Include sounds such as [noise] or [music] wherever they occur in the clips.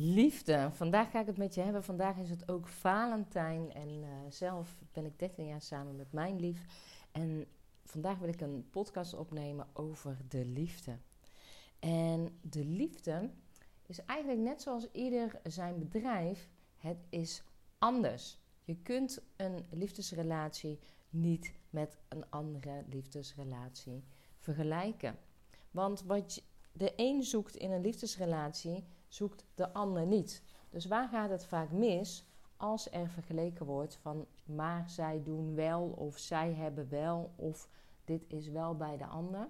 Liefde. Vandaag ga ik het met je hebben. Vandaag is het ook Valentijn. En uh, zelf ben ik 13 jaar samen met mijn lief. En vandaag wil ik een podcast opnemen over de liefde. En de liefde is eigenlijk net zoals ieder zijn bedrijf. Het is anders. Je kunt een liefdesrelatie niet met een andere liefdesrelatie vergelijken. Want wat de een zoekt in een liefdesrelatie, zoekt de ander niet. Dus waar gaat het vaak mis als er vergeleken wordt van maar zij doen wel of zij hebben wel of dit is wel bij de ander?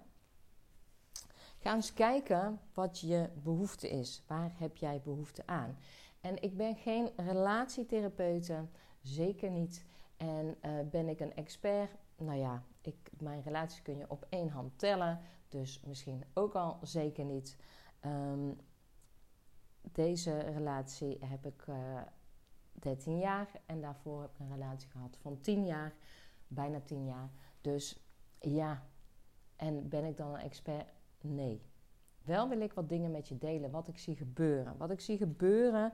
Ga eens kijken wat je behoefte is. Waar heb jij behoefte aan? En ik ben geen relatietherapeute, zeker niet. En uh, ben ik een expert? Nou ja, ik, mijn relaties kun je op één hand tellen, dus misschien ook al zeker niet. Um, deze relatie heb ik uh, eh, 13 jaar en daarvoor heb ik een relatie gehad van 10 jaar, bijna 10 jaar. Dus ja, en ben ik dan een expert? Nee. Wel wil ik wat dingen met je delen, wat ik zie gebeuren. Wat ik zie gebeuren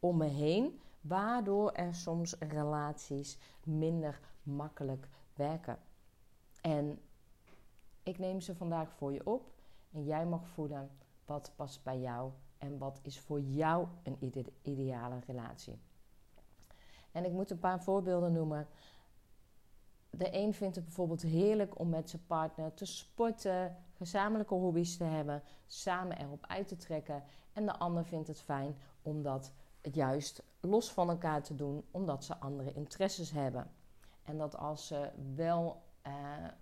om me heen, waardoor er soms relaties minder makkelijk werken. En ik neem ze vandaag voor je op en jij mag voelen wat past bij jou en wat is voor jou een ideale relatie. En ik moet een paar voorbeelden noemen. De een vindt het bijvoorbeeld heerlijk om met zijn partner te sporten, gezamenlijke hobby's te hebben, samen erop uit te trekken. En de ander vindt het fijn om dat juist los van elkaar te doen, omdat ze andere interesses hebben. En dat als ze wel uh,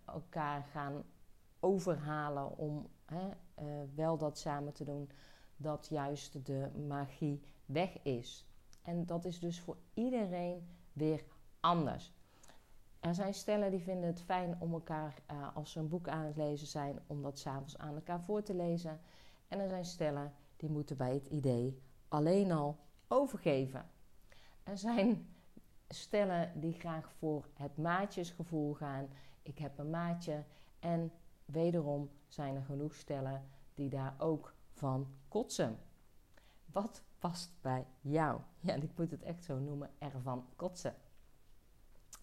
elkaar gaan overhalen om uh, wel dat samen te doen, dat juist de magie weg is. En dat is dus voor iedereen weer anders. Er zijn stellen die vinden het fijn om elkaar, uh, als ze een boek aan het lezen zijn, om dat s'avonds aan elkaar voor te lezen. En er zijn stellen die moeten bij het idee alleen al overgeven. Er zijn stellen die graag voor het maatjesgevoel gaan. Ik heb een maatje. En wederom zijn er genoeg stellen die daar ook van kotsen. Wat past bij jou? Ja, ik moet het echt zo noemen: ervan kotsen.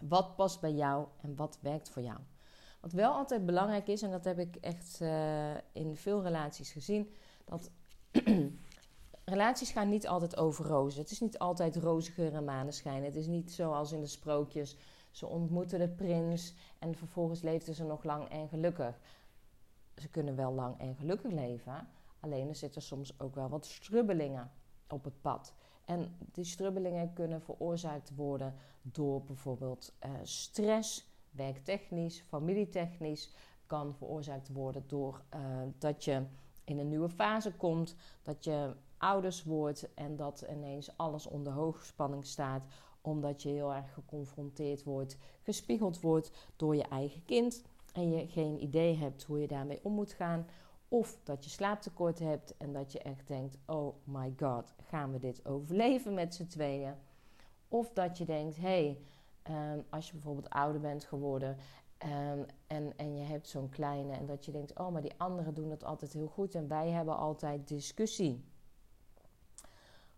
Wat past bij jou en wat werkt voor jou? Wat wel altijd belangrijk is, en dat heb ik echt uh, in veel relaties gezien, dat [clears throat] relaties gaan niet altijd over rozen. Het is niet altijd roze geur en maneschijn. Het is niet zoals in de sprookjes. Ze ontmoeten de prins en vervolgens leefden ze nog lang en gelukkig. Ze kunnen wel lang en gelukkig leven, alleen er zitten soms ook wel wat strubbelingen op het pad. En die strubbelingen kunnen veroorzaakt worden door bijvoorbeeld uh, stress, werktechnisch, familietechnisch. Kan veroorzaakt worden door uh, dat je in een nieuwe fase komt, dat je ouders wordt en dat ineens alles onder hoogspanning staat, omdat je heel erg geconfronteerd wordt, gespiegeld wordt door je eigen kind en je geen idee hebt hoe je daarmee om moet gaan. Of dat je slaaptekort hebt en dat je echt denkt: oh my god, gaan we dit overleven met z'n tweeën? Of dat je denkt: hé, hey, um, als je bijvoorbeeld ouder bent geworden um, en, en je hebt zo'n kleine, en dat je denkt: oh, maar die anderen doen het altijd heel goed en wij hebben altijd discussie.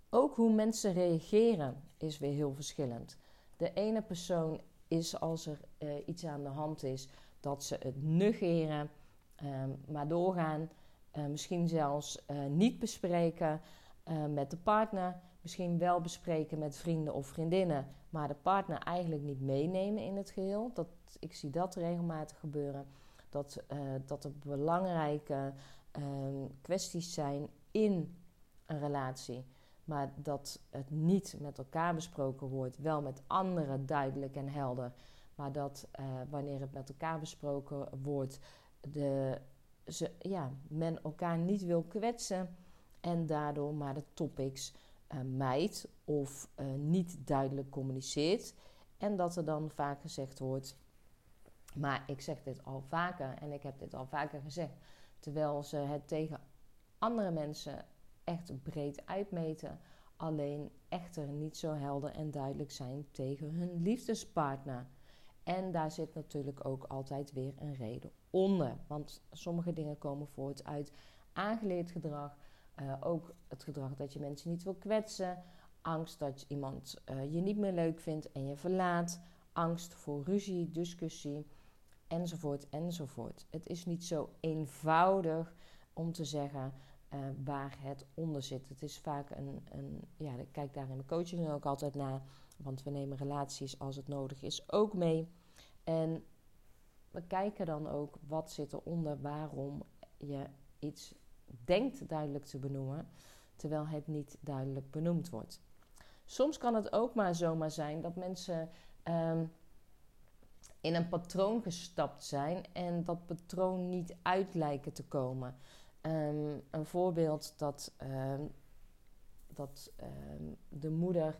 Ook hoe mensen reageren is weer heel verschillend. De ene persoon is als er uh, iets aan de hand is, dat ze het negeren, um, maar doorgaan. Uh, misschien zelfs uh, niet bespreken met de partner. Misschien wel bespreken met vrienden of vriendinnen, maar de partner eigenlijk niet meenemen in het geheel. Dat, ik zie dat regelmatig gebeuren. Dat, dat er belangrijke ehm, kwesties zijn in een relatie maar dat het niet met elkaar besproken wordt, wel met anderen duidelijk en helder. Maar dat wanneer het met elkaar besproken wordt, de, ze, ja, men elkaar niet wil kwetsen en daardoor maar de topics uh, mijt of uh, niet duidelijk communiceert. En dat er dan vaak gezegd wordt, maar ik zeg dit al vaker en ik heb dit al vaker gezegd, terwijl ze het tegen andere mensen echt breed uitmeten, alleen echter niet zo helder en duidelijk zijn tegen hun liefdespartner. En daar zit natuurlijk ook altijd weer een reden onder. Want sommige dingen komen voort uit aangeleerd gedrag, Uh, ook het gedrag dat je mensen niet wil kwetsen. Angst dat iemand uh, je niet meer leuk vindt en je verlaat. Angst voor ruzie, discussie, enzovoort, enzovoort. Het is niet zo eenvoudig om te zeggen uh, waar het onder zit. Het is vaak een, een, ja, ik kijk daar in de coaching ook altijd naar, want we nemen relaties als het nodig is ook mee. En we kijken dan ook wat zit eronder, waarom je iets denkt duidelijk te benoemen, terwijl het niet duidelijk benoemd wordt. Soms kan het ook maar zomaar zijn dat mensen um, in een patroon gestapt zijn en dat patroon niet uit lijken te komen. Um, een voorbeeld dat, um, dat de moeder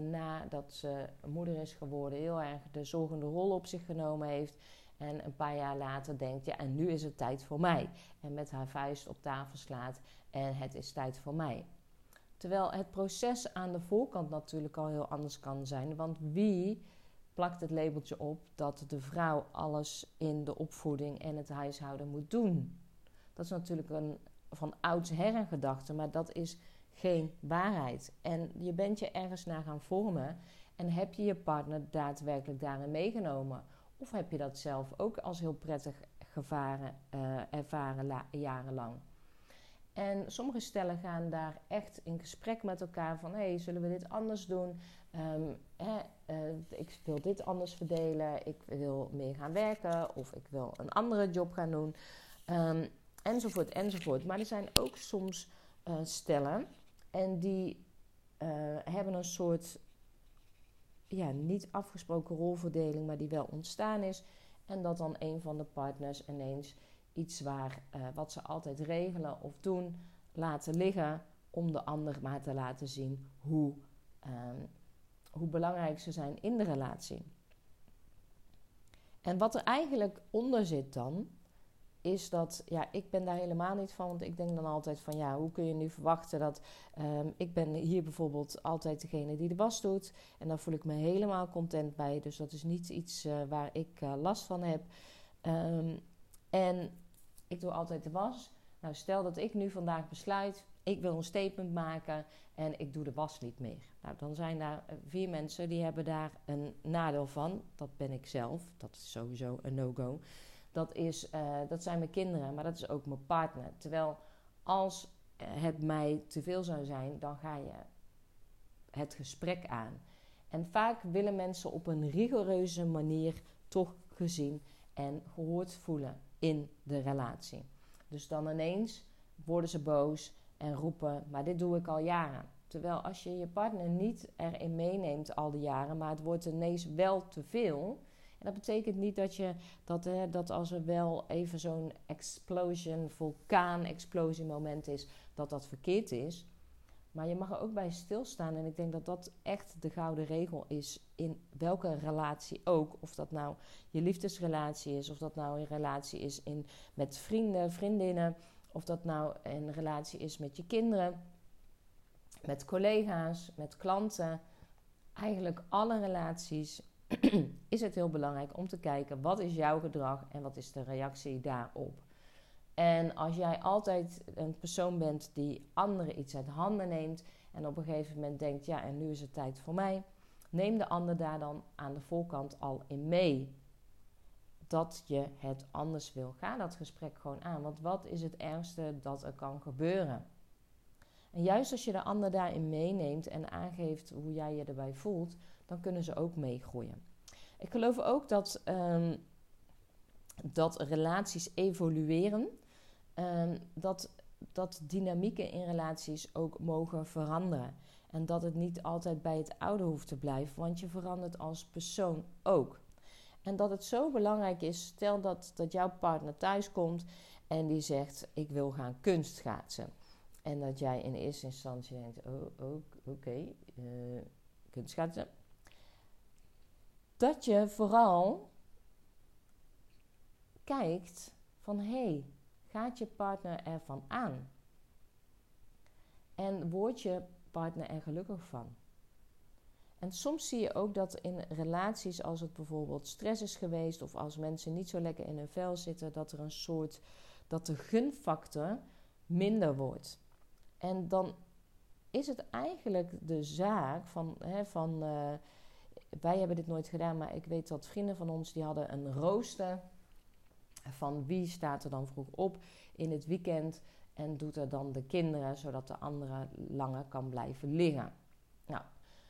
nadat ze moeder is geworden heel erg de zorgende rol op zich genomen heeft en een paar jaar later denkt, ja, en nu is het tijd voor mij. En met haar vuist op tafel slaat en het is tijd voor mij. Terwijl het proces aan de voorkant natuurlijk al heel anders kan zijn. Want wie plakt het labeltje op dat de vrouw alles in de opvoeding en het huishouden moet doen? Dat is natuurlijk een van oudsher een gedachte, maar dat is geen waarheid. En je bent je ergens naar gaan vormen en heb je je partner daadwerkelijk daarin meegenomen? Of heb je dat zelf ook als heel prettig gevaren, uh, ervaren jarenlang? En sommige stellen gaan daar echt in gesprek met elkaar van... hé, hey, zullen we dit anders doen? Hè, uh, ik wil dit anders verdelen. Ik wil meer gaan werken. Of ik wil een andere job gaan doen. Um, enzovoort, enzovoort. Maar er zijn ook soms uh, stellen... en die hebben een soort ja, niet afgesproken rolverdeling, maar die wel ontstaan is. En dat dan een van de partners ineens iets waar, uh, wat ze altijd regelen of doen, laten liggen. Om de ander maar te laten zien hoe, um, hoe belangrijk ze zijn in de relatie. En wat er eigenlijk onder zit dan, is dat, ja, ik ben daar helemaal niet van. Want ik denk dan altijd van, ja, hoe kun je nu verwachten dat... Um, ik ben hier bijvoorbeeld altijd degene die de was doet. En daar voel ik me helemaal content bij. Dus dat is niet iets uh, waar ik uh, last van heb. Um, en ik doe altijd de was. Nou, stel dat ik nu vandaag besluit... ik wil een statement maken en ik doe de was niet meer. Nou, dan zijn daar eh, vier mensen die hebben daar een nadeel van. Dat ben ik zelf. Dat is sowieso een no-go dat, is, uh, dat zijn mijn kinderen, maar dat is ook mijn partner. Terwijl als het mij te veel zou zijn, dan ga je het gesprek aan. En vaak willen mensen op een rigoureuze manier toch gezien en gehoord voelen in de relatie. Dus dan ineens worden ze boos en roepen: Maar dit doe ik al jaren. Terwijl als je je partner niet erin meeneemt al die jaren, maar het wordt ineens wel te veel, dat betekent niet dat, je, dat, hè, dat als er wel even zo'n explosion, vulkaan-explosie-moment is, dat dat verkeerd is. Maar je mag er ook bij stilstaan. En ik denk dat dat echt de gouden regel is in welke relatie ook. Of dat nou je liefdesrelatie is, of dat nou een relatie is in, met vrienden, vriendinnen. Of dat nou een relatie is met je kinderen, met collega's, met klanten. Eigenlijk alle relaties [clears throat] is het heel belangrijk om te kijken wat is jouw gedrag en wat is de reactie daarop. En als jij altijd een persoon bent die anderen iets uit handen neemt en op een gegeven moment denkt, ja, en nu is het tijd voor mij, neem de ander daar dan aan de voorkant al in mee. Dat je het anders wil. Ga dat gesprek gewoon aan. Want wat is het ergste dat er kan gebeuren? En juist als je de ander daarin meeneemt en aangeeft hoe jij je erbij voelt, dan kunnen ze ook meegroeien. Ik geloof ook dat, um, dat relaties evolueren, um, dat, dat dynamieken in relaties ook mogen veranderen. En dat het niet altijd bij het oude hoeft te blijven, want je verandert als persoon ook. En dat het zo belangrijk is, stel dat, dat jouw partner thuis komt en die zegt: Ik wil gaan kunstschaatsen. En dat jij in eerste instantie denkt: Oh, oh oké, okay, uh, kunstschaatsen dat je vooral kijkt van hé, hey, gaat je partner ervan aan? En wordt je partner er gelukkig van? En soms zie je ook dat in relaties, als het bijvoorbeeld stress is geweest of als mensen niet zo lekker in hun vel zitten, dat er een soort, dat de gunfactor minder wordt. En dan is het eigenlijk de zaak van, hè, van uh, wij hebben dit nooit gedaan, maar ik weet dat vrienden van ons die hadden een rooster van wie staat er dan vroeg op in het weekend en doet er dan de kinderen zodat de andere langer kan blijven liggen. Nou,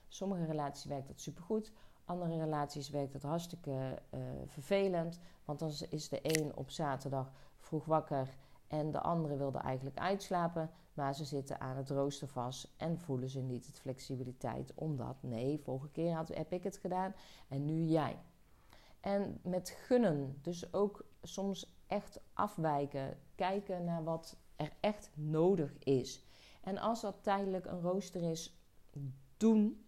sommige relaties werkt dat supergoed, andere relaties werkt dat hartstikke uh, vervelend, want dan is de een op zaterdag vroeg wakker en de andere wilde eigenlijk uitslapen, maar ze zitten aan het rooster vast en voelen ze niet het flexibiliteit. Omdat, nee, vorige keer had, heb ik het gedaan en nu jij. En met gunnen, dus ook soms echt afwijken, kijken naar wat er echt nodig is. En als dat tijdelijk een rooster is, doen.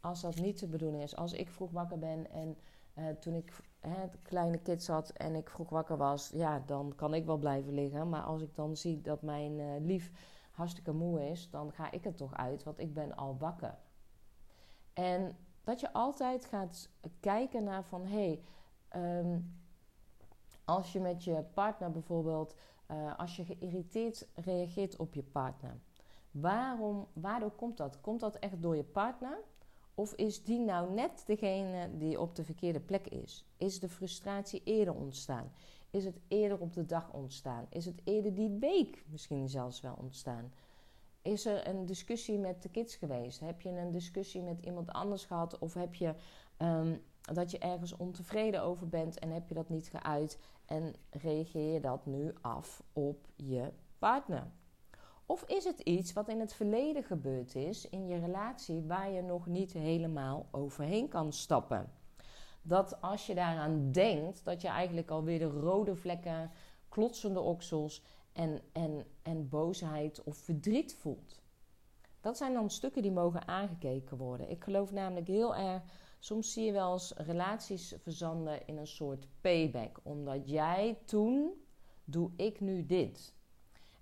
Als dat niet de bedoeling is, als ik vroeg wakker ben en uh, toen ik hè, kleine kids had en ik vroeg wakker was, ja, dan kan ik wel blijven liggen. Maar als ik dan zie dat mijn uh, lief hartstikke moe is, dan ga ik er toch uit, want ik ben al wakker. En dat je altijd gaat kijken naar van hé, hey, um, als je met je partner bijvoorbeeld, uh, als je geïrriteerd reageert op je partner, waarom, waardoor komt dat? Komt dat echt door je partner? Of is die nou net degene die op de verkeerde plek is? Is de frustratie eerder ontstaan? Is het eerder op de dag ontstaan? Is het eerder die week misschien zelfs wel ontstaan? Is er een discussie met de kids geweest? Heb je een discussie met iemand anders gehad? Of heb je um, dat je ergens ontevreden over bent en heb je dat niet geuit? En reageer je dat nu af op je partner? Of is het iets wat in het verleden gebeurd is in je relatie waar je nog niet helemaal overheen kan stappen? Dat als je daaraan denkt, dat je eigenlijk alweer de rode vlekken, klotsende oksels en, en, en boosheid of verdriet voelt. Dat zijn dan stukken die mogen aangekeken worden. Ik geloof namelijk heel erg, soms zie je wel eens relaties verzanden in een soort payback. Omdat jij toen, doe ik nu dit.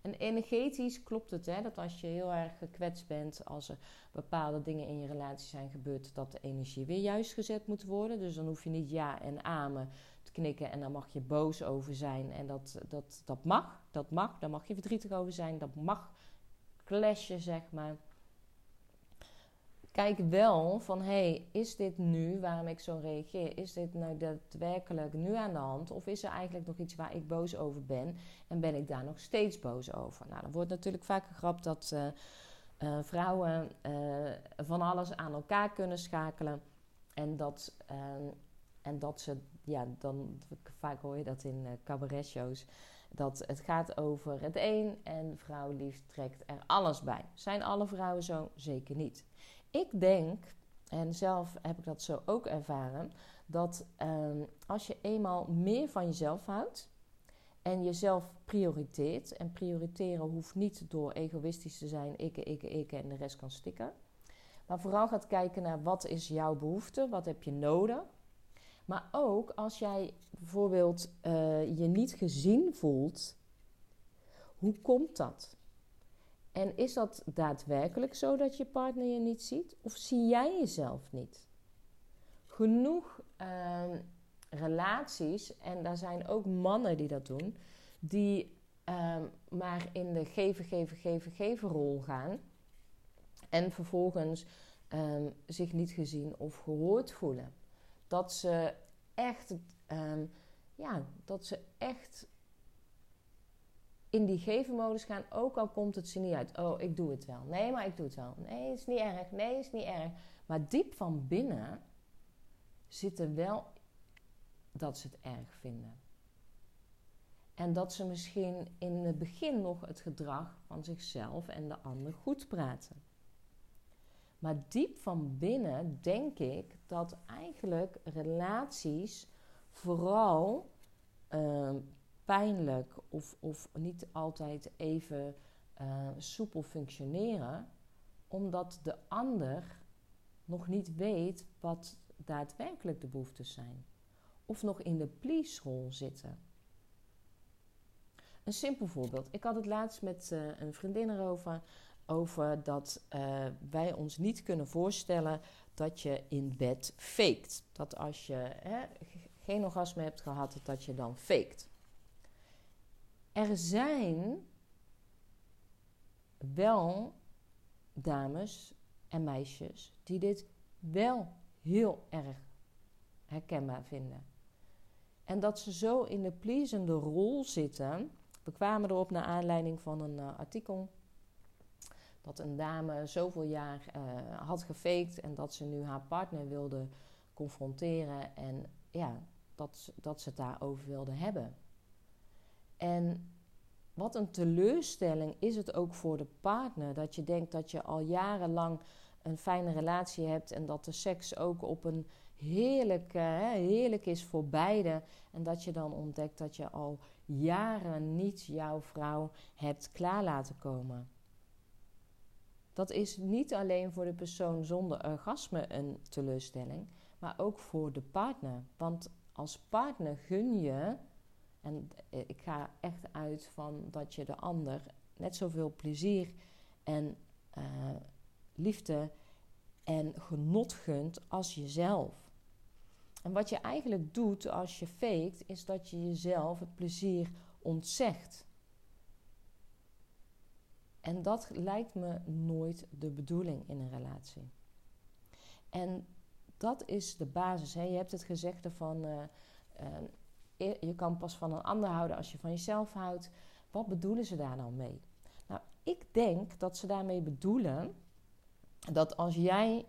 En energetisch klopt het, hè, dat als je heel erg gekwetst bent, als er bepaalde dingen in je relatie zijn gebeurd, dat de energie weer juist gezet moet worden. Dus dan hoef je niet ja en amen te knikken en dan mag je boos over zijn. En dat, dat, dat mag, dat mag, daar mag je verdrietig over zijn, dat mag clashen, zeg maar kijk wel van hey, is dit nu waarom ik zo reageer? Is dit nou daadwerkelijk nu aan de hand? Of is er eigenlijk nog iets waar ik boos over ben? En ben ik daar nog steeds boos over? Nou, dan wordt natuurlijk vaak gegrapt dat uh, uh, vrouwen uh, van alles aan elkaar kunnen schakelen. En dat, ehm, en dat ze, ja, dan vaak hoor je dat in cabaretshows. Dat het gaat over het een en vrouw liefst trekt er alles bij. Zijn alle vrouwen zo? Zeker niet. Ik denk, en zelf heb ik dat zo ook ervaren, dat um, als je eenmaal meer van jezelf houdt en jezelf prioriteert, en prioriteren hoeft niet door egoïstisch te zijn, ik, ik, ik en de rest kan stikken, maar vooral gaat kijken naar wat is jouw behoefte, wat heb je nodig. Maar ook als jij bijvoorbeeld uh, je niet gezien voelt, hoe komt dat? En is dat daadwerkelijk zo dat je partner je niet ziet? Of zie jij jezelf niet? Genoeg uh, relaties, en daar zijn ook mannen die dat doen, die uh, maar in de geven, geven, geven, geven rol gaan. En vervolgens uh, zich niet gezien of gehoord voelen. Dat ze echt, ehm, ja, dat ze echt in die gevenmodus gaan, ook al komt het ze niet uit. Oh, ik doe het wel. Nee, maar ik doe het wel. Nee, is niet erg. Nee, is niet erg. Maar diep van binnen zit er wel dat ze het erg vinden. En dat ze misschien in het begin nog het gedrag van zichzelf en de ander goed praten. Maar diep van binnen denk ik dat eigenlijk relaties vooral uh, pijnlijk of, of niet altijd even uh, soepel functioneren, omdat de ander nog niet weet wat daadwerkelijk de behoeftes zijn. Of nog in de please-rol zitten. Een simpel voorbeeld. Ik had het laatst met uh, een vriendin erover. Over dat uh, wij ons niet kunnen voorstellen dat je in bed faked. Dat als je hè, geen orgasme hebt gehad, dat je dan faked. Er zijn. Wel dames en meisjes die dit wel heel erg herkenbaar vinden. En dat ze zo in de pleasende rol zitten. We kwamen erop naar aanleiding van een uh, artikel. Dat een dame zoveel jaar uh, had gefaked en dat ze nu haar partner wilde confronteren. En ja, dat, dat ze het daarover wilde hebben. En wat een teleurstelling is het ook voor de partner. Dat je denkt dat je al jarenlang een fijne relatie hebt en dat de seks ook op een heerlijk, uh, heerlijk is voor beide. En dat je dan ontdekt dat je al jaren niet jouw vrouw hebt klaar laten komen. Dat is niet alleen voor de persoon zonder orgasme een teleurstelling, maar ook voor de partner. Want als partner gun je, en eh, ik ga echt uit van dat je de ander net zoveel plezier en uh, liefde en genot gunt als jezelf. En wat je eigenlijk doet als je faked, is dat je jezelf het plezier ontzegt. En dat lijkt me nooit de bedoeling in een relatie. En dat is de basis. Hè. Je hebt het gezegd van uh, je kan pas van een ander houden als je van jezelf houdt. Wat bedoelen ze daar nou mee? Nou, ik denk dat ze daarmee bedoelen dat als jij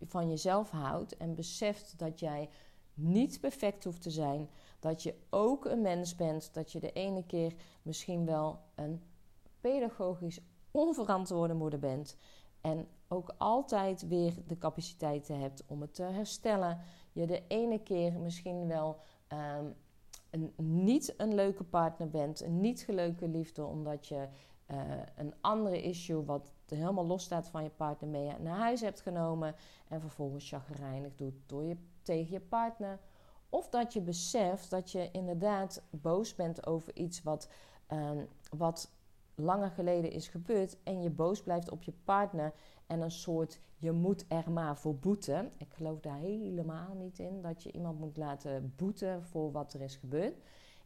van jezelf houdt en beseft dat jij niet perfect hoeft te zijn, dat je ook een mens bent, dat je de ene keer misschien wel een pedagogisch onverantwoorde moeder bent en ook altijd weer de capaciteiten hebt om het te herstellen. Je de ene keer misschien wel um, een, niet een leuke partner bent, een niet geleuke liefde, omdat je uh, een andere issue wat helemaal los staat van je partner mee naar huis hebt genomen en vervolgens chagrijnig doet door je, tegen je partner. Of dat je beseft dat je inderdaad boos bent over iets wat, um, wat langer geleden is gebeurd en je boos blijft op je partner en een soort je moet er maar voor boeten. Ik geloof daar helemaal niet in dat je iemand moet laten boeten voor wat er is gebeurd.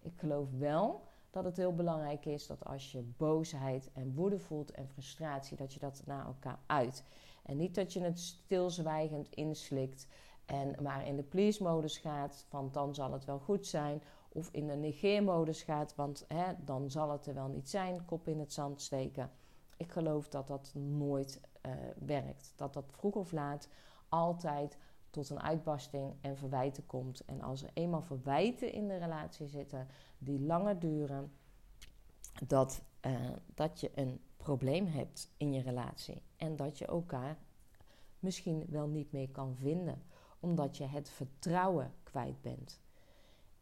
Ik geloof wel dat het heel belangrijk is dat als je boosheid en woede voelt en frustratie, dat je dat naar elkaar uit. En niet dat je het stilzwijgend inslikt en maar in de please-modus gaat, van dan zal het wel goed zijn. Of in de negeermodus gaat, want hè, dan zal het er wel niet zijn, kop in het zand steken. Ik geloof dat dat nooit uh, werkt. Dat dat vroeg of laat altijd tot een uitbarsting en verwijten komt. En als er eenmaal verwijten in de relatie zitten die langer duren, dat, uh, dat je een probleem hebt in je relatie. En dat je elkaar misschien wel niet meer kan vinden, omdat je het vertrouwen kwijt bent.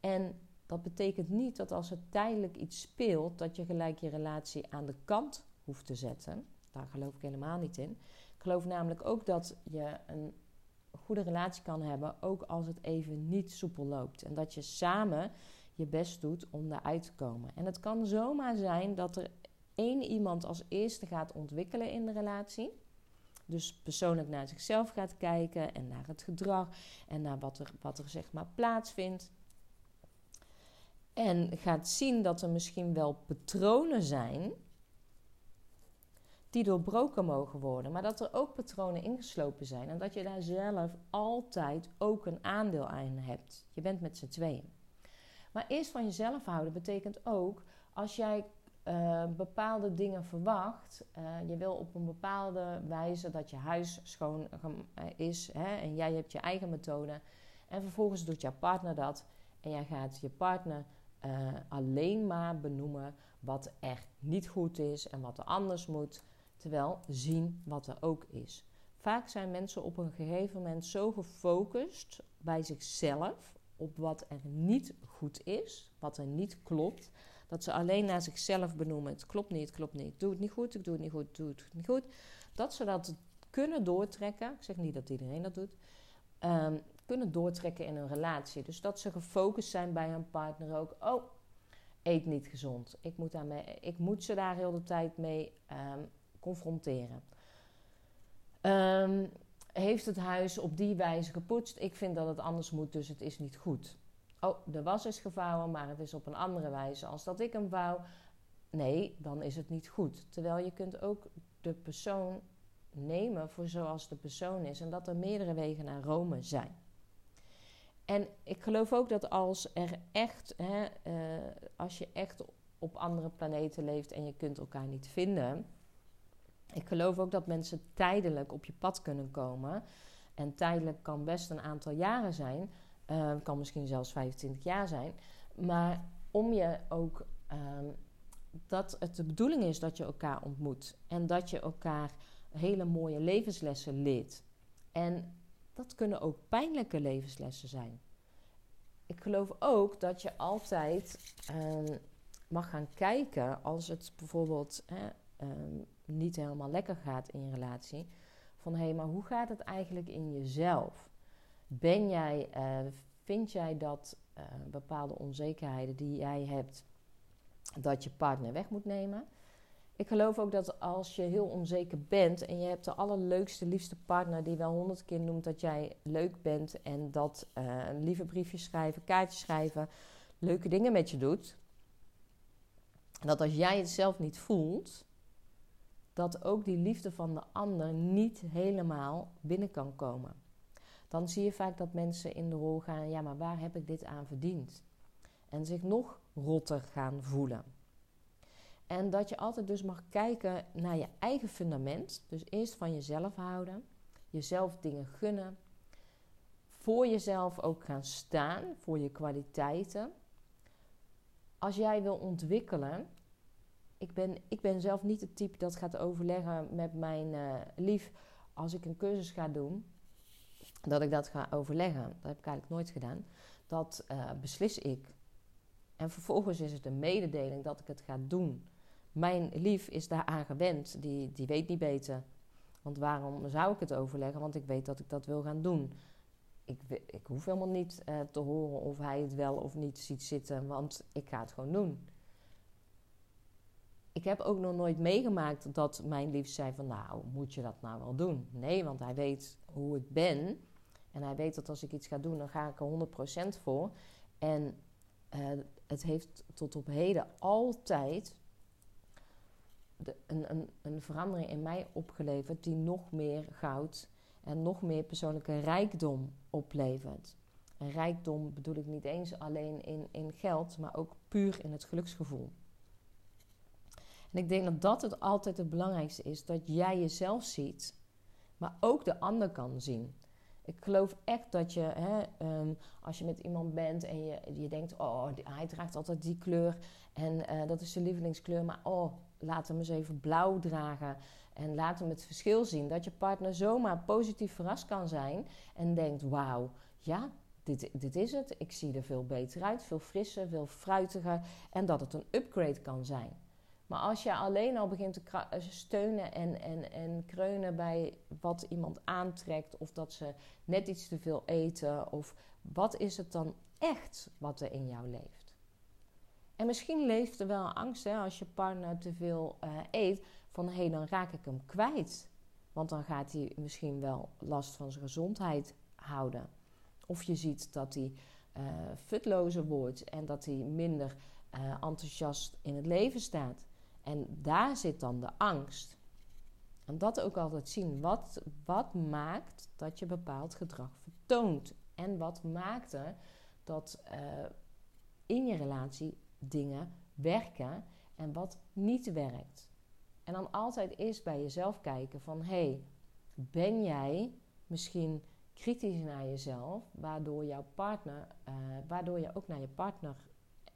En dat betekent niet dat als er tijdelijk iets speelt, dat je gelijk je relatie aan de kant hoeft te zetten. Daar geloof ik helemaal niet in. Ik geloof namelijk ook dat je een goede relatie kan hebben, ook als het even niet soepel loopt. En dat je samen je best doet om daaruit te komen. En het kan zomaar zijn dat er één iemand als eerste gaat ontwikkelen in de relatie. Dus persoonlijk naar zichzelf gaat kijken en naar het gedrag en naar wat er, wat er zeg maar plaatsvindt. En gaat zien dat er misschien wel patronen zijn die doorbroken mogen worden, maar dat er ook patronen ingeslopen zijn en dat je daar zelf altijd ook een aandeel aan hebt. Je bent met z'n tweeën. Maar eerst van jezelf houden betekent ook als jij uh, bepaalde dingen verwacht. Uh, je wil op een bepaalde wijze dat je huis schoon uh, is hè, en jij hebt je eigen methode. En vervolgens doet jouw partner dat en jij gaat je partner alleen maar benoemen wat er niet goed is en wat er anders moet. Terwijl zien wat er ook is. Vaak zijn mensen op een gegeven moment zo gefocust bij zichzelf op wat er niet goed is, wat er niet klopt, dat ze alleen naar zichzelf benoemen: het klopt niet, het klopt niet, doe het niet goed, ik doe het niet goed, doe het niet goed. Dat ze dat kunnen doortrekken, ik zeg niet dat iedereen dat doet, um, kunnen doortrekken in een relatie. Dus dat ze gefocust zijn bij hun partner ook. Oh, eet niet gezond. Ik moet, daarmee, ik moet ze daar heel de tijd mee um, confronteren. Um, heeft het huis op die wijze gepoetst? Ik vind dat het anders moet, dus het is niet goed. Oh, de was is gevouwen, maar het is op een andere wijze als dat ik hem vouw. nee, dan is het niet goed. Terwijl je kunt ook de persoon nemen voor zoals de persoon is en dat er meerdere wegen naar Rome zijn. En ik geloof ook dat als er echt, hè, uh, als je echt op andere planeten leeft en je kunt elkaar niet vinden. Ik geloof ook dat mensen tijdelijk op je pad kunnen komen. En tijdelijk kan best een aantal jaren zijn. Uh, kan misschien zelfs 25 jaar zijn. Maar om je ook uh, dat het de bedoeling is dat je elkaar ontmoet. En dat je elkaar hele mooie levenslessen leert. En dat kunnen ook pijnlijke levenslessen zijn. Ik geloof ook dat je altijd uh, mag gaan kijken als het bijvoorbeeld hè, um, niet helemaal lekker gaat in je relatie. Van hé, hey, maar hoe gaat het eigenlijk in jezelf? Ben jij, uh, vind jij dat uh, bepaalde onzekerheden die jij hebt, dat je partner weg moet nemen? Ik geloof ook dat als je heel onzeker bent en je hebt de allerleukste, liefste partner die wel honderd keer noemt dat jij leuk bent en dat uh, lieve briefjes schrijven, kaartjes schrijven, leuke dingen met je doet, dat als jij het zelf niet voelt, dat ook die liefde van de ander niet helemaal binnen kan komen. Dan zie je vaak dat mensen in de rol gaan: ja, maar waar heb ik dit aan verdiend? En zich nog rotter gaan voelen. En dat je altijd dus mag kijken naar je eigen fundament. Dus eerst van jezelf houden, jezelf dingen gunnen, voor jezelf ook gaan staan, voor je kwaliteiten. Als jij wil ontwikkelen, ik ben, ik ben zelf niet het type dat gaat overleggen met mijn uh, lief als ik een cursus ga doen. Dat ik dat ga overleggen. Dat heb ik eigenlijk nooit gedaan. Dat uh, beslis ik. En vervolgens is het een mededeling dat ik het ga doen. Mijn lief is daaraan gewend. Die, die weet niet beter. Want waarom zou ik het overleggen? Want ik weet dat ik dat wil gaan doen. Ik, ik hoef helemaal niet uh, te horen of hij het wel of niet ziet zitten. Want ik ga het gewoon doen ik heb ook nog nooit meegemaakt dat mijn lief zei van nou, moet je dat nou wel doen? Nee, want hij weet hoe ik ben. En hij weet dat als ik iets ga doen, dan ga ik er 100% voor. En uh, het heeft tot op heden altijd de, een, een, een verandering in mij opgeleverd die nog meer goud en nog meer persoonlijke rijkdom oplevert. En rijkdom bedoel ik niet eens alleen in, in geld, maar ook puur in het geluksgevoel. En ik denk dat dat het altijd het belangrijkste is: dat jij jezelf ziet, maar ook de ander kan zien. Ik geloof echt dat je, hè, um, als je met iemand bent en je, je denkt: oh, hij draagt altijd die kleur en uh, dat is zijn lievelingskleur, maar oh, laat hem eens even blauw dragen. En laat hem het verschil zien. Dat je partner zomaar positief verrast kan zijn en denkt: wauw, ja, dit, dit is het. Ik zie er veel beter uit, veel frisser, veel fruitiger. En dat het een upgrade kan zijn. Maar als je alleen al begint te eh, steunen en, en, en kreunen bij wat iemand aantrekt, of dat ze net iets te veel eten, of wat is het dan echt wat er in jou leeft? En misschien leeft er wel angst hè, als je partner te veel uh, eet, van hé, hey, dan raak ik hem kwijt. Want dan gaat hij misschien wel last van zijn gezondheid houden. Of je ziet dat hij uh, futlozer wordt en dat hij minder uh, enthousiast in het leven staat. En daar zit dan de angst. En dat ook altijd zien. Wat, wat maakt dat je bepaald gedrag vertoont? En wat maakt er dat in je relatie dingen werken en wat niet werkt? En dan altijd eerst bij jezelf kijken van... hé, hey, ben jij misschien kritisch naar jezelf... waardoor jouw partner... Uh, waardoor je ook naar je partner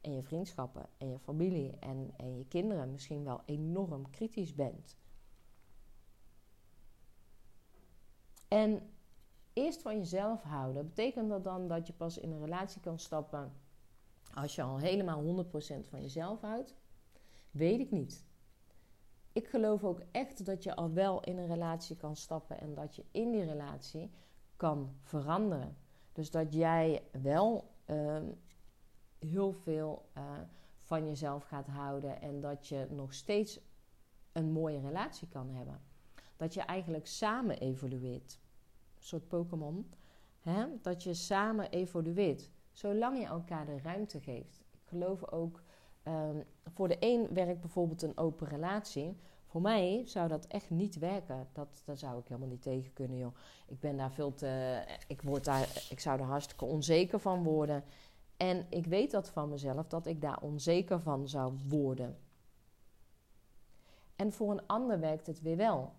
en je vriendschappen en je familie en, en je kinderen misschien wel enorm kritisch bent. En eerst van jezelf houden, betekent dat dan dat je pas in een relatie kan stappen als je al helemaal 100% van jezelf houdt? Weet ik niet. Ik geloof ook echt dat je al wel in een relatie kan stappen en dat je in die relatie kan veranderen. Dus dat jij wel uh, heel veel uh, van jezelf gaat houden en dat je nog steeds een mooie relatie kan hebben. Dat je eigenlijk samen evolueert. Een soort Pokémon. Dat je samen evolueert. Zolang je elkaar de ruimte geeft. Ik geloof ook ehm, voor de een werkt bijvoorbeeld een open relatie. Voor mij zou dat echt niet werken. Dat, daar zou ik helemaal niet tegen kunnen, joh. Ik ben daar veel te. Ik, word daar, ik zou er hartstikke onzeker van worden. En ik weet dat van mezelf, dat ik daar onzeker van zou worden. En voor een ander werkt het weer wel.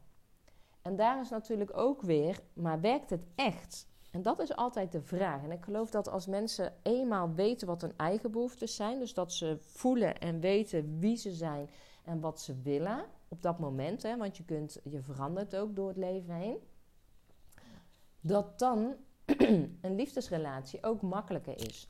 En daar is natuurlijk ook weer, maar werkt het echt? En dat is altijd de vraag. En ik geloof dat als mensen eenmaal weten wat hun eigen behoeftes zijn, dus dat ze voelen en weten wie ze zijn en wat ze willen op dat moment, hè, want je, kunt, je verandert ook door het leven heen, dat dan [clears throat] een liefdesrelatie ook makkelijker is.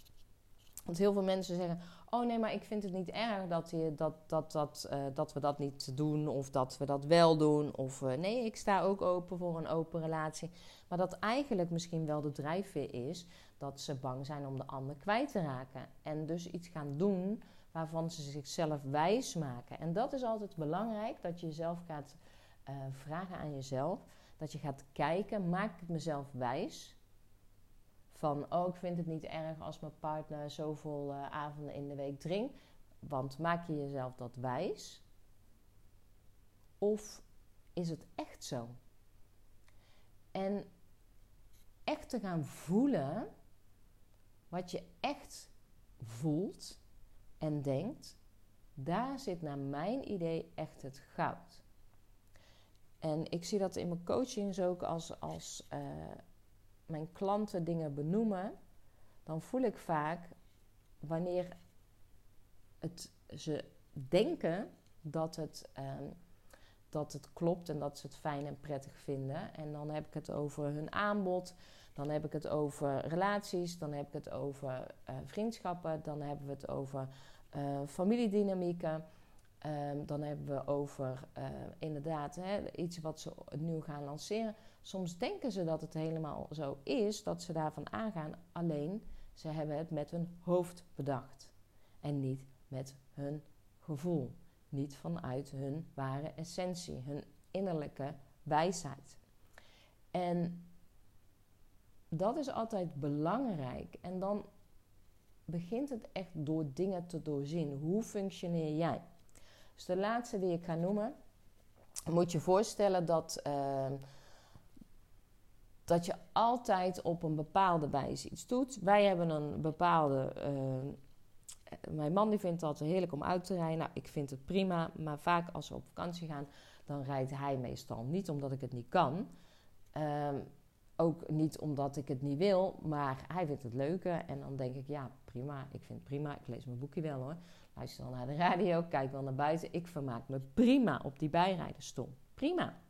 Want heel veel mensen zeggen: Oh nee, maar ik vind het niet erg dat, je, dat, dat, dat, uh, dat we dat niet doen of dat we dat wel doen. Of uh, nee, ik sta ook open voor een open relatie. Maar dat eigenlijk misschien wel de drijfveer is dat ze bang zijn om de ander kwijt te raken. En dus iets gaan doen waarvan ze zichzelf wijs maken. En dat is altijd belangrijk, dat je jezelf gaat uh, vragen aan jezelf. Dat je gaat kijken, maak ik mezelf wijs? Van, oh, ik vind het niet erg als mijn partner zoveel uh, avonden in de week drinkt. Want maak je jezelf dat wijs? Of is het echt zo? En echt te gaan voelen wat je echt voelt en denkt, daar zit naar mijn idee echt het goud. En ik zie dat in mijn coachings ook als, als uh, mijn klanten dingen benoemen, dan voel ik vaak wanneer het, ze denken dat het, uh, dat het klopt en dat ze het fijn en prettig vinden. En dan heb ik het over hun aanbod, dan heb ik het over relaties, dan heb ik het over uh, vriendschappen, dan hebben we het over uh, familiedynamieken. Um, dan hebben we over uh, inderdaad hè, iets wat ze nieuw gaan lanceren. Soms denken ze dat het helemaal zo is, dat ze daarvan aangaan. Alleen ze hebben het met hun hoofd bedacht. En niet met hun gevoel. Niet vanuit hun ware essentie, hun innerlijke wijsheid. En dat is altijd belangrijk. En dan begint het echt door dingen te doorzien. Hoe functioneer jij? Dus de laatste die ik ga noemen, moet je voorstellen dat, uh, dat je altijd op een bepaalde wijze iets doet. Wij hebben een bepaalde. Uh, mijn man die vindt het heerlijk om uit te rijden. Nou, ik vind het prima, maar vaak als we op vakantie gaan, dan rijdt hij meestal niet omdat ik het niet kan. Uh, ook niet omdat ik het niet wil, maar hij vindt het leuker. En dan denk ik, ja, prima. Ik vind het prima. Ik lees mijn boekje wel hoor. Luister dan naar de radio, kijk wel naar buiten. Ik vermaak me prima op die bijrijdersstoel. Prima.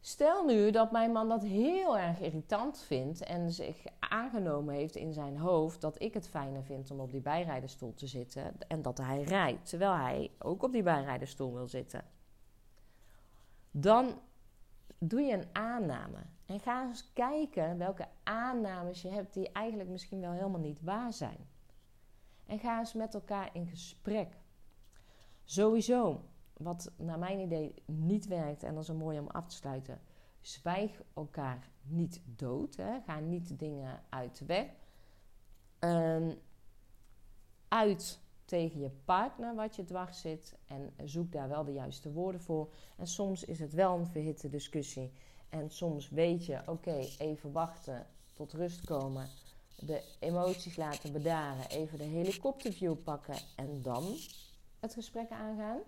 Stel nu dat mijn man dat heel erg irritant vindt en zich aangenomen heeft in zijn hoofd dat ik het fijner vind om op die bijrijdersstoel te zitten en dat hij rijdt, terwijl hij ook op die bijrijdersstoel wil zitten. Dan doe je een aanname. En ga eens kijken welke aannames je hebt die eigenlijk misschien wel helemaal niet waar zijn. En ga eens met elkaar in gesprek. Sowieso, wat naar mijn idee niet werkt, en dat is een mooi om af te sluiten. Zwijg elkaar niet dood. Hè? Ga niet dingen uit de weg. Um, uit tegen je partner wat je dwars zit. En zoek daar wel de juiste woorden voor. En soms is het wel een verhitte discussie. En soms weet je, oké, even wachten, tot rust komen. De emoties laten bedaren. Even de helikopterview pakken. En dan het gesprek aangaan.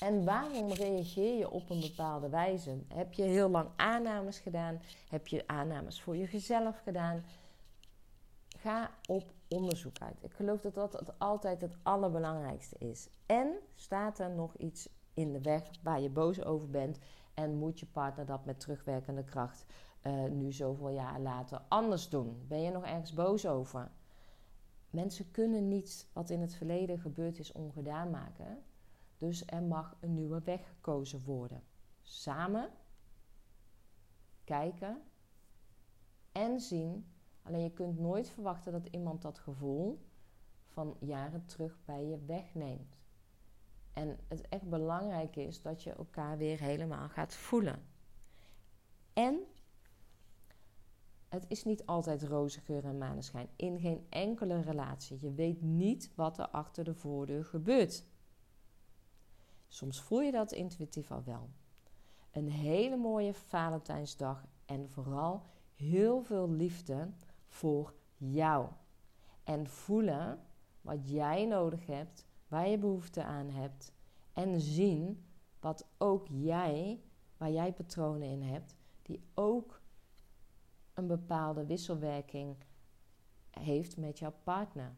En waarom reageer je op een bepaalde wijze? Heb je heel lang aannames gedaan? Heb je aannames voor jezelf gedaan? Ga op onderzoek uit. Ik geloof dat dat altijd het allerbelangrijkste is. En staat er nog iets in de weg waar je boos over bent en moet je partner dat met terugwerkende kracht uh, nu zoveel jaar later anders doen? Ben je nog ergens boos over? Mensen kunnen niet wat in het verleden gebeurd is ongedaan maken. Dus er mag een nieuwe weg gekozen worden. Samen kijken en zien Alleen je kunt nooit verwachten dat iemand dat gevoel van jaren terug bij je wegneemt. En het echt belangrijk is dat je elkaar weer helemaal gaat voelen. En Het is niet altijd roze geur en maneschijn. In geen enkele relatie. Je weet niet wat er achter de voordeur gebeurt. Soms voel je dat intuïtief al wel. Een hele mooie Valentijnsdag en vooral heel veel liefde voor jou. En voelen wat jij nodig hebt, waar je behoefte aan hebt. En zien wat ook jij, waar jij patronen in hebt, die ook een bepaalde wisselwerking heeft met jouw partner.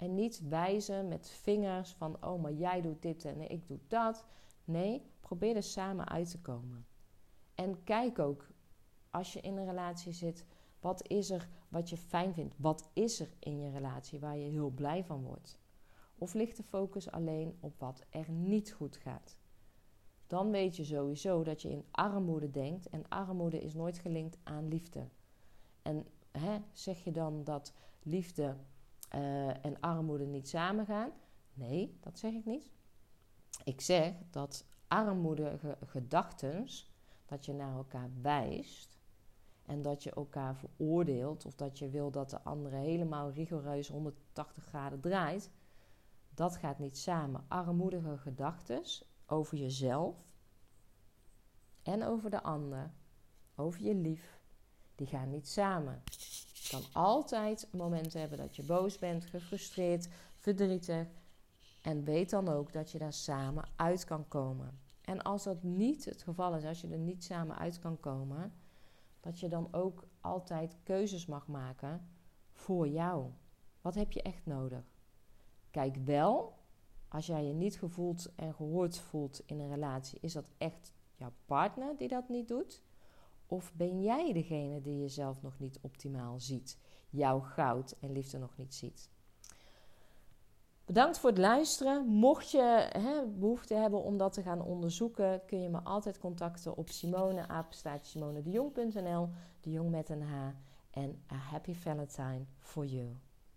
En niet wijzen met vingers van, oh, maar jij doet dit en ik doe dat. Nee, probeer er samen uit te komen. En kijk ook, als je in een relatie zit, wat is er wat je fijn vindt? Wat is er in je relatie waar je heel blij van wordt? Of ligt de focus alleen op wat er niet goed gaat? Dan weet je sowieso dat je in armoede denkt en armoede is nooit gelinkt aan liefde. En hè, zeg je dan dat liefde uh, en armoede niet samengaan? Nee, dat zeg ik niet. Ik zeg dat armoedige gedachten, dat je naar elkaar wijst en dat je elkaar veroordeelt of dat je wil dat de andere helemaal rigoureus 180 graden draait, dat gaat niet samen. Armoedige gedachten over jezelf en over de ander, over je lief, die gaan niet samen. Kan altijd momenten hebben dat je boos bent, gefrustreerd, verdrietig. En weet dan ook dat je daar samen uit kan komen. En als dat niet het geval is, als je er niet samen uit kan komen, dat je dan ook altijd keuzes mag maken voor jou. Wat heb je echt nodig? Kijk wel, als jij je niet gevoeld en gehoord voelt in een relatie, is dat echt jouw partner die dat niet doet? Of ben jij degene die jezelf nog niet optimaal ziet, jouw goud en liefde nog niet ziet? Bedankt voor het luisteren. Mocht je hè, behoefte hebben om dat te gaan onderzoeken, kun je me altijd contacten op Simone, de Jong met een H. En a happy Valentine for you.